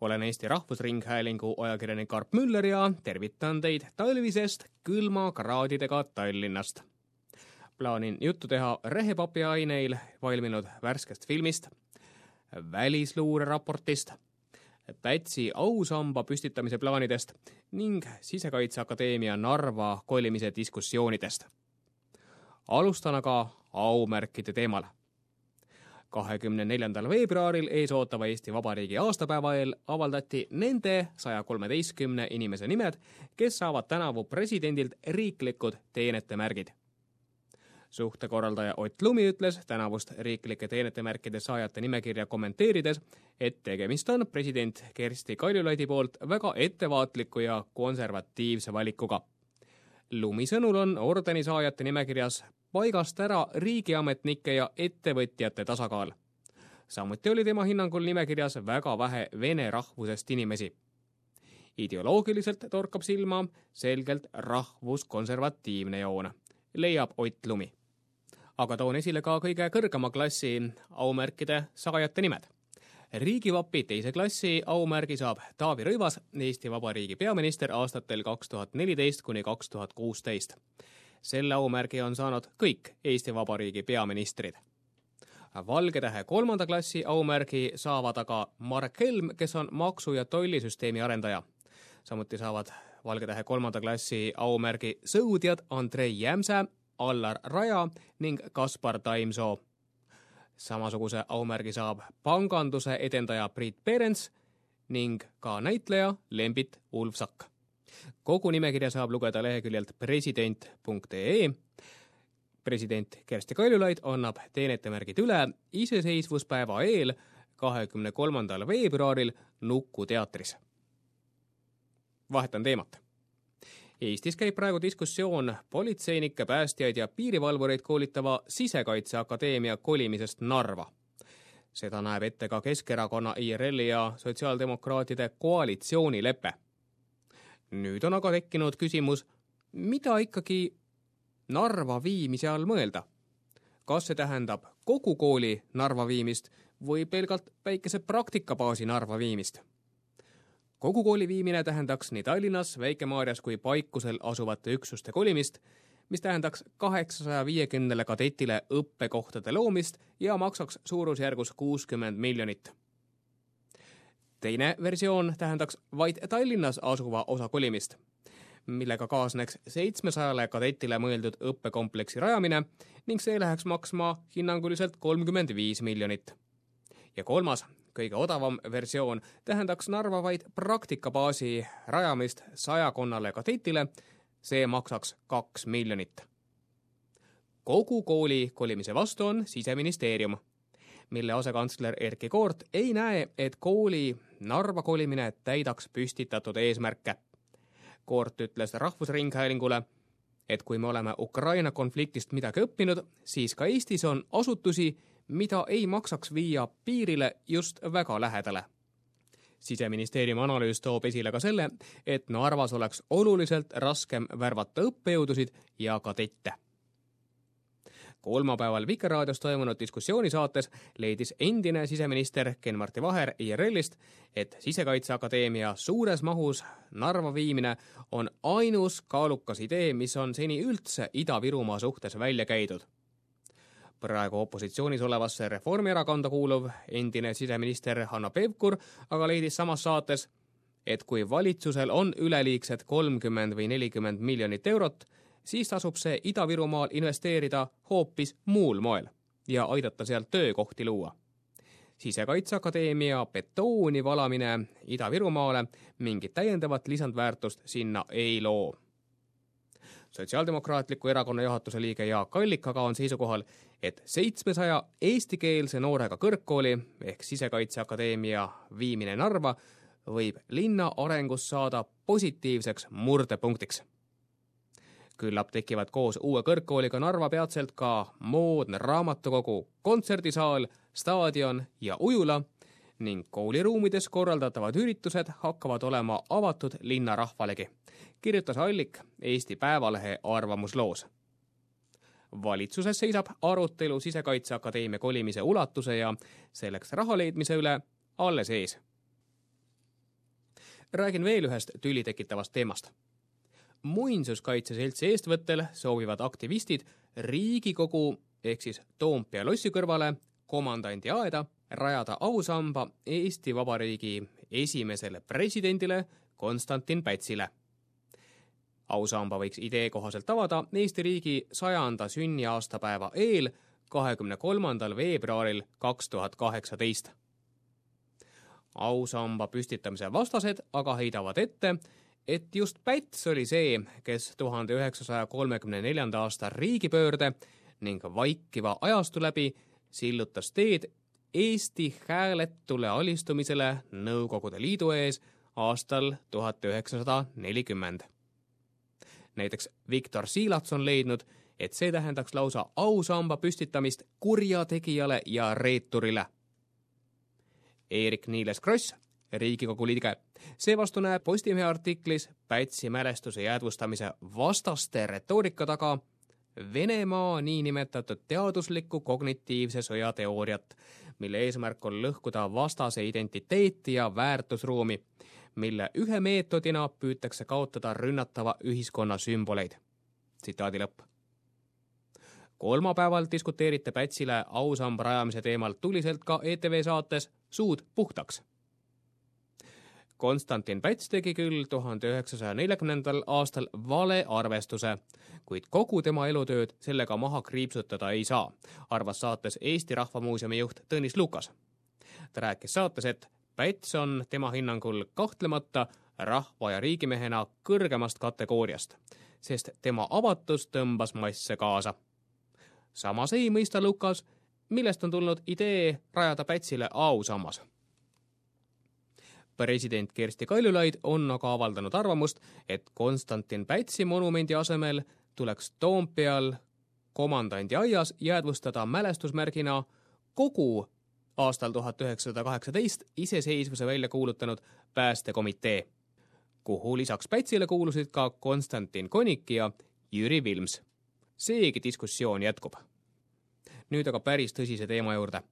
olen Eesti Rahvusringhäälingu ajakirjanik Arp Müller ja tervitan teid talvisest külmakraadidega Tallinnast. plaanin juttu teha rehepapi aineil valminud värskest filmist, välisluureraportist, Pätsi ausamba püstitamise plaanidest ning Sisekaitseakadeemia Narva kolimise diskussioonidest. alustan aga aumärkide teemal kahekümne neljandal veebruaril eesootava Eesti Vabariigi aastapäeva eel avaldati nende saja kolmeteistkümne inimese nimed, kes saavad tänavu presidendilt riiklikud teenetemärgid. suhtekorraldaja Ott Lumi ütles tänavust riiklike teenetemärkide saajate nimekirja kommenteerides, et tegemist on president Kersti Kaljulaidi poolt väga ettevaatliku ja konservatiivse valikuga Lumi sõnul on ordeni saajate nimekirjas paigast ära riigiametnike ja ettevõtjate tasakaal. samuti oli tema hinnangul nimekirjas väga vähe vene rahvusest inimesi. ideoloogiliselt torkab silma selgelt rahvuskonservatiivne joon, leiab Ott Lumi. aga toon esile ka kõige kõrgema klassi aumärkide saajate nimed riigivapi teise klassi aumärgi saab Taavi Rõivas, Eesti Vabariigi peaminister aastatel kaks tuhat neliteist kuni kaks tuhat kuusteist selle aumärgi on saanud kõik Eesti Vabariigi peaministrid. Valge Tähe kolmanda klassi aumärgi saavad aga Marek Helm, kes on maksu- ja tollisüsteemi arendaja. samuti saavad Valge Tähe kolmanda klassi aumärgi sõudjad Andrei Jämse, Allar Raja ning Kaspar Taimsoo. samasuguse aumärgi saab panganduse edendaja Priit Perens ning ka näitleja Lembit Ulfsak kogu nimekirja saab lugeda leheküljelt president.ee. president Kersti Kaljulaid annab teenetemärgid üle iseseisvuspäeva eel, kahekümne kolmandal veebruaril Nuku teatris. vahetan teemat Eestis käib praegu diskussioon politseinikke, päästjaid ja piirivalvureid koolitava Sisekaitseakadeemia kolimisest Narva. seda näeb ette ka Keskerakonna, IRL-i ja sotsiaaldemokraatide koalitsioonilepe nüüd on aga tekkinud küsimus, mida ikkagi Narva viimise all mõelda? kas see tähendab kogu kooli Narva viimist või pelgalt väikese praktikabaasi Narva viimist? kogu kooli viimine tähendaks nii Tallinnas, Väike-Maarjas kui Paikusel asuvate üksuste kolimist, mis tähendaks kaheksasaja viiekümnele kadetile õppekohtade loomist ja maksaks suurusjärgus kuuskümmend miljonit teine versioon tähendaks vaid Tallinnas asuva osa kolimist, millega kaasneks seitsmesajale kadetile mõeldud õppekompleksi rajamine ning see läheks maksma hinnanguliselt kolmkümmend viis miljonit. ja kolmas, kõige odavam versioon tähendaks Narva vaid praktikabaasi rajamist sajakonnale kadetile, see maksaks kaks miljonit. kogu kooli kolimise vastu on Siseministeerium mille asekantsler Erkki Koort ei näe, et kooli Narva kolimine täidaks püstitatud eesmärke. Koort ütles Rahvusringhäälingule, et kui me oleme Ukraina konfliktist midagi õppinud, siis ka Eestis on asutusi, mida ei maksaks viia piirile just väga lähedale. siseministeeriumi analüüs toob esile ka selle, et Narvas oleks oluliselt raskem värvata õppejõudusid ja kadette kolmapäeval Vikerraadios toimunud diskussioonisaates leidis endine siseminister Ken-Marti Vaher IRL-ist, et Sisekaitseakadeemia suures mahus Narva viimine on ainus kaalukas idee, mis on seni üldse Ida-Virumaa suhtes välja käidud. Praegu opositsioonis olevasse Reformierakonda kuuluv endine siseminister Hanno Pevkur aga leidis samas saates, et kui valitsusel on üleliigsed kolmkümmend või nelikümmend miljonit eurot, siis tasub see Ida-Virumaal investeerida hoopis muul moel ja aidata sealt töökohti luua. sisekaitseakadeemia betooni valamine Ida-Virumaale mingit täiendavat lisandväärtust sinna ei loo. sotsiaaldemokraatliku erakonna juhatuse liige Jaak Allik aga on seisukohal, et seitsmesaja eestikeelse noorega kõrgkooli ehk Sisekaitseakadeemia viimine Narva võib linna arengus saada positiivseks murdepunktiks küllap tekivad koos uue kõrgkooliga Narva peatselt ka moodne raamatukogu, kontserdisaal, staadion ja ujula ning kooliruumides korraldatavad üritused hakkavad olema avatud linnarahvalegi, kirjutas Allik Eesti Päevalehe arvamusloos. valitsuses seisab arutelu Sisekaitseakadeemia kolimise ulatuse ja selleks raha leidmise üle alles ees räägin veel ühest tüli tekitavast teemast. Muinsuskaitse seltsi eestvõttel soovivad aktivistid Riigikogu ehk siis Toompea lossi kõrvale komandandi aeda rajada ausamba Eesti Vabariigi esimesele presidendile Konstantin Pätsile. ausamba võiks idee kohaselt avada Eesti riigi sajanda sünniaastapäeva eel, kahekümne kolmandal veebruaril kaks tuhat kaheksateist ausamba püstitamise vastased aga heidavad ette, et just Päts oli see, kes tuhande üheksasaja kolmekümne neljanda aasta riigipöörde ning vaikiva ajastu läbi sillutas teed Eesti hääletule alistumisele Nõukogude Liidu ees aastal tuhat üheksasada nelikümmend. näiteks Viktor Siilats on leidnud, et see tähendaks lausa ausamba püstitamist kurjategijale ja reeturile Eerik-Niiles Kross, Riigikogu liige. seevastu näeb Postimehe artiklis Pätsi mälestuse jäädvustamise vastaste retoorika taga Venemaa niinimetatud teaduslikku kognitiivse sõja teooriat, mille eesmärk on lõhkuda vastase identiteeti ja väärtusruumi, mille ühe meetodina püütakse kaotada rünnatava ühiskonna sümboleid. tsitaadi lõpp kolmapäeval diskuteerite Pätsile ausamba rajamise teemal tuliselt ka ETV saates Suud puhtaks. Konstantin Päts tegi küll tuhande üheksasaja neljakümnendal aastal vale arvestuse, kuid kogu tema elutööd sellega maha kriipsutada ei saa, arvas saates Eesti Rahva Muuseumi juht Tõnis Lukas. ta rääkis saates, et Päts on tema hinnangul kahtlemata rahva ja riigimehena kõrgemast kategooriast, sest tema avatus tõmbas masse kaasa samas ei mõista Lukas, millest on tulnud idee rajada Pätsile ausammas. President Kersti Kaljulaid on aga avaldanud arvamust, et Konstantin Pätsi monumendi asemel tuleks Toompeal komandandi aias jäädvustada mälestusmärgina kogu aastal tuhat üheksasada kaheksateist iseseisvuse välja kuulutanud päästekomitee, kuhu lisaks Pätsile kuulusid ka Konstantin Konik ja Jüri Vilms. seegi diskussioon jätkub nüüd aga päris tõsise teema juurde.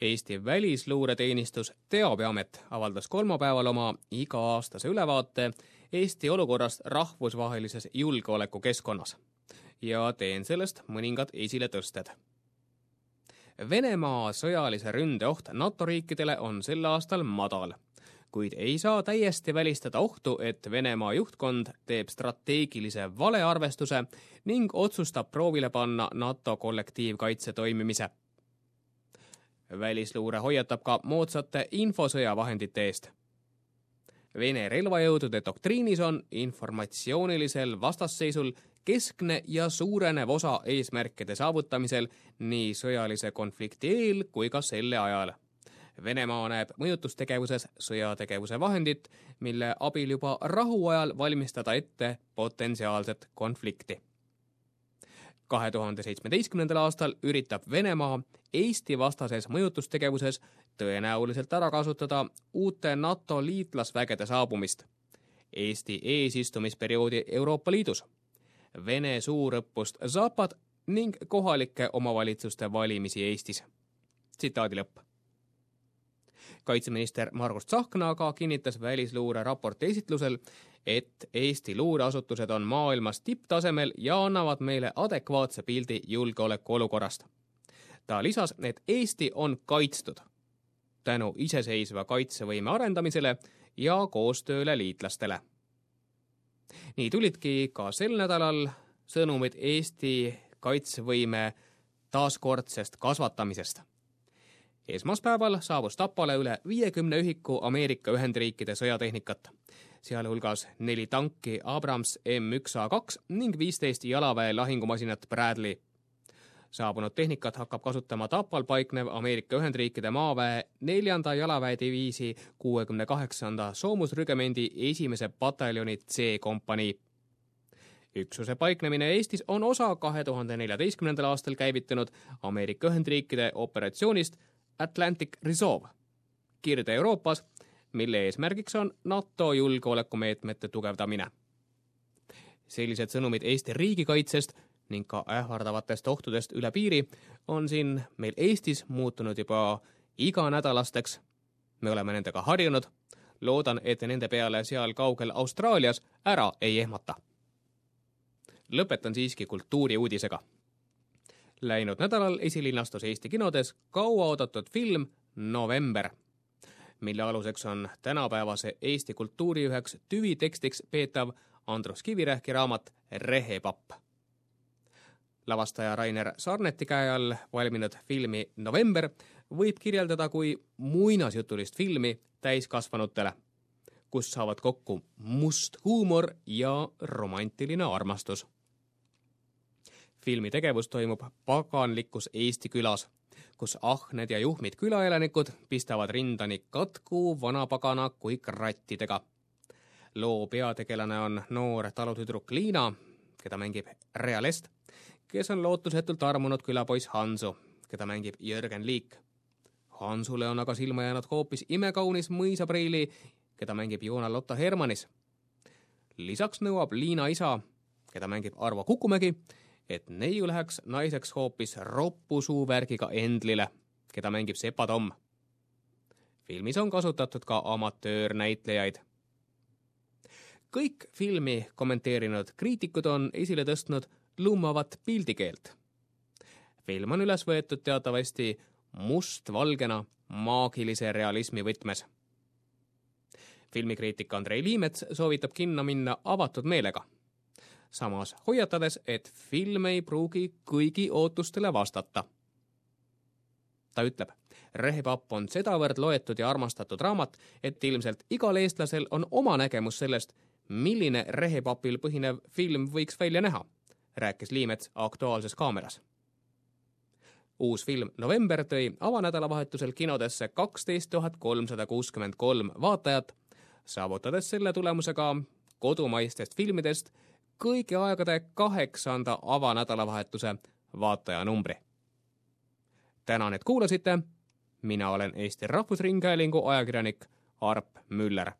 Eesti Välisluureteenistus Teabeamet avaldas kolmapäeval oma iga-aastase ülevaate Eesti olukorrast rahvusvahelises julgeolekukeskkonnas ja teen sellest mõningad esiletõsted. Venemaa sõjalise ründe oht NATO riikidele on sel aastal madal kuid ei saa täiesti välistada ohtu, et Venemaa juhtkond teeb strateegilise valearvestuse ning otsustab proovile panna NATO kollektiivkaitse toimimise. Välisluure hoiatab ka moodsate infosõjavahendite eest. Vene relvajõudude doktriinis on informatsioonilisel vastasseisul keskne ja suurenev osa eesmärkide saavutamisel nii sõjalise konflikti eel kui ka selle ajal Venemaa näeb mõjutustegevuses sõjategevuse vahendit, mille abil juba rahuajal valmistada ette potentsiaalset konflikti. Kahe tuhande seitsmeteistkümnendal aastal üritab Venemaa Eesti vastases mõjutustegevuses tõenäoliselt ära kasutada uute NATO liitlasvägede saabumist, Eesti eesistumisperioodi Euroopa Liidus, Vene suurõppust Zapad ning kohalike omavalitsuste valimisi Eestis. tsitaadi lõpp kaitseminister Margus Tsahkna aga kinnitas välisluure raporti esitlusel, et Eesti luureasutused on maailmas tipptasemel ja annavad meile adekvaatse pildi julgeolekuolukorrast. ta lisas, et Eesti on kaitstud tänu iseseisva kaitsevõime arendamisele ja koostööle liitlastele. nii tulidki ka sel nädalal sõnumid Eesti kaitsevõime taaskordsest kasvatamisest esmaspäeval saabus Tapale üle viiekümne ühiku Ameerika Ühendriikide sõjatehnikat, sealhulgas neli tanki Abrams M1A2 ning viisteist jalaväe lahingumasinat Bradley. saabunud tehnikat hakkab kasutama Tapal paiknev Ameerika Ühendriikide maaväe neljanda jalaväediviisi kuuekümne kaheksanda soomusrügemendi esimese pataljoni C kompanii üksuse paiknemine Eestis on osa kahe tuhande neljateistkümnendal aastal käivitunud Ameerika Ühendriikide operatsioonist Atlantic Resolve Kirde-Euroopas, mille eesmärgiks on NATO julgeolekumeetmete tugevdamine. sellised sõnumid Eesti riigikaitsest ning ka ähvardavatest ohtudest üle piiri on siin meil Eestis muutunud juba iganädalasteks. me oleme nendega harjunud, loodan, et nende peale seal kaugel Austraalias ära ei ehmata. lõpetan siiski kultuuriuudisega. Läinud nädalal esilinastus Eesti kinodes kauaoodatud film November, mille aluseks on tänapäevase Eesti kultuuri üheks tüvitekstiks peetav Andrus Kivirähki raamat Rehepapp lavastaja Rainer Sarneti käe all valminud filmi November võib kirjeldada kui muinasjutulist filmi täiskasvanutele, kus saavad kokku must huumor ja romantiline armastus. Filmi tegevus toimub paganlikus Eesti külas, kus ahned ja juhmid külaelanikud pistavad rinda nii katku, vanapagana kui krattidega. loo peategelane on noor talutüdruk Liina, keda mängib Rea Lest kes on lootusetult armunud külapoiss Hansu, keda mängib Jörgen Liik. Hansule on aga silma jäänud hoopis imekaunis mõisapreili, keda mängib Joona-Lotta Hermanis. lisaks nõuab Liina isa, keda mängib Arvo Kukumägi, et neiu läheks naiseks hoopis roppu suuvärgiga Endlile, keda mängib Sepa Tomm. filmis on kasutatud ka amatöörnäitlejaid kõik filmi kommenteerinud kriitikud on esile tõstnud lummavat pildikeelt. film on üles võetud teatavasti mustvalgena maagilise realismi võtmes. filmikriitik Andrei Liimets soovitab kinno minna avatud meelega, samas hoiatades, et film ei pruugi kõigi ootustele vastata. ta ütleb, Rehepapp on sedavõrd loetud ja armastatud raamat, et ilmselt igal eestlasel on oma nägemus sellest, milline rehepapil põhinev film võiks välja näha rääkis Liimets Aktuaalses kaameras. uus film November tõi avanädalavahetusel kinodesse kaksteist tuhat kolmsada kuuskümmend kolm vaatajat, saavutades selle tulemusega kodumaistest filmidest kõigi aegade kaheksanda avanädalavahetuse vaatajanumbri. tänan, et kuulasite. mina olen Eesti Rahvusringhäälingu ajakirjanik Arp Müller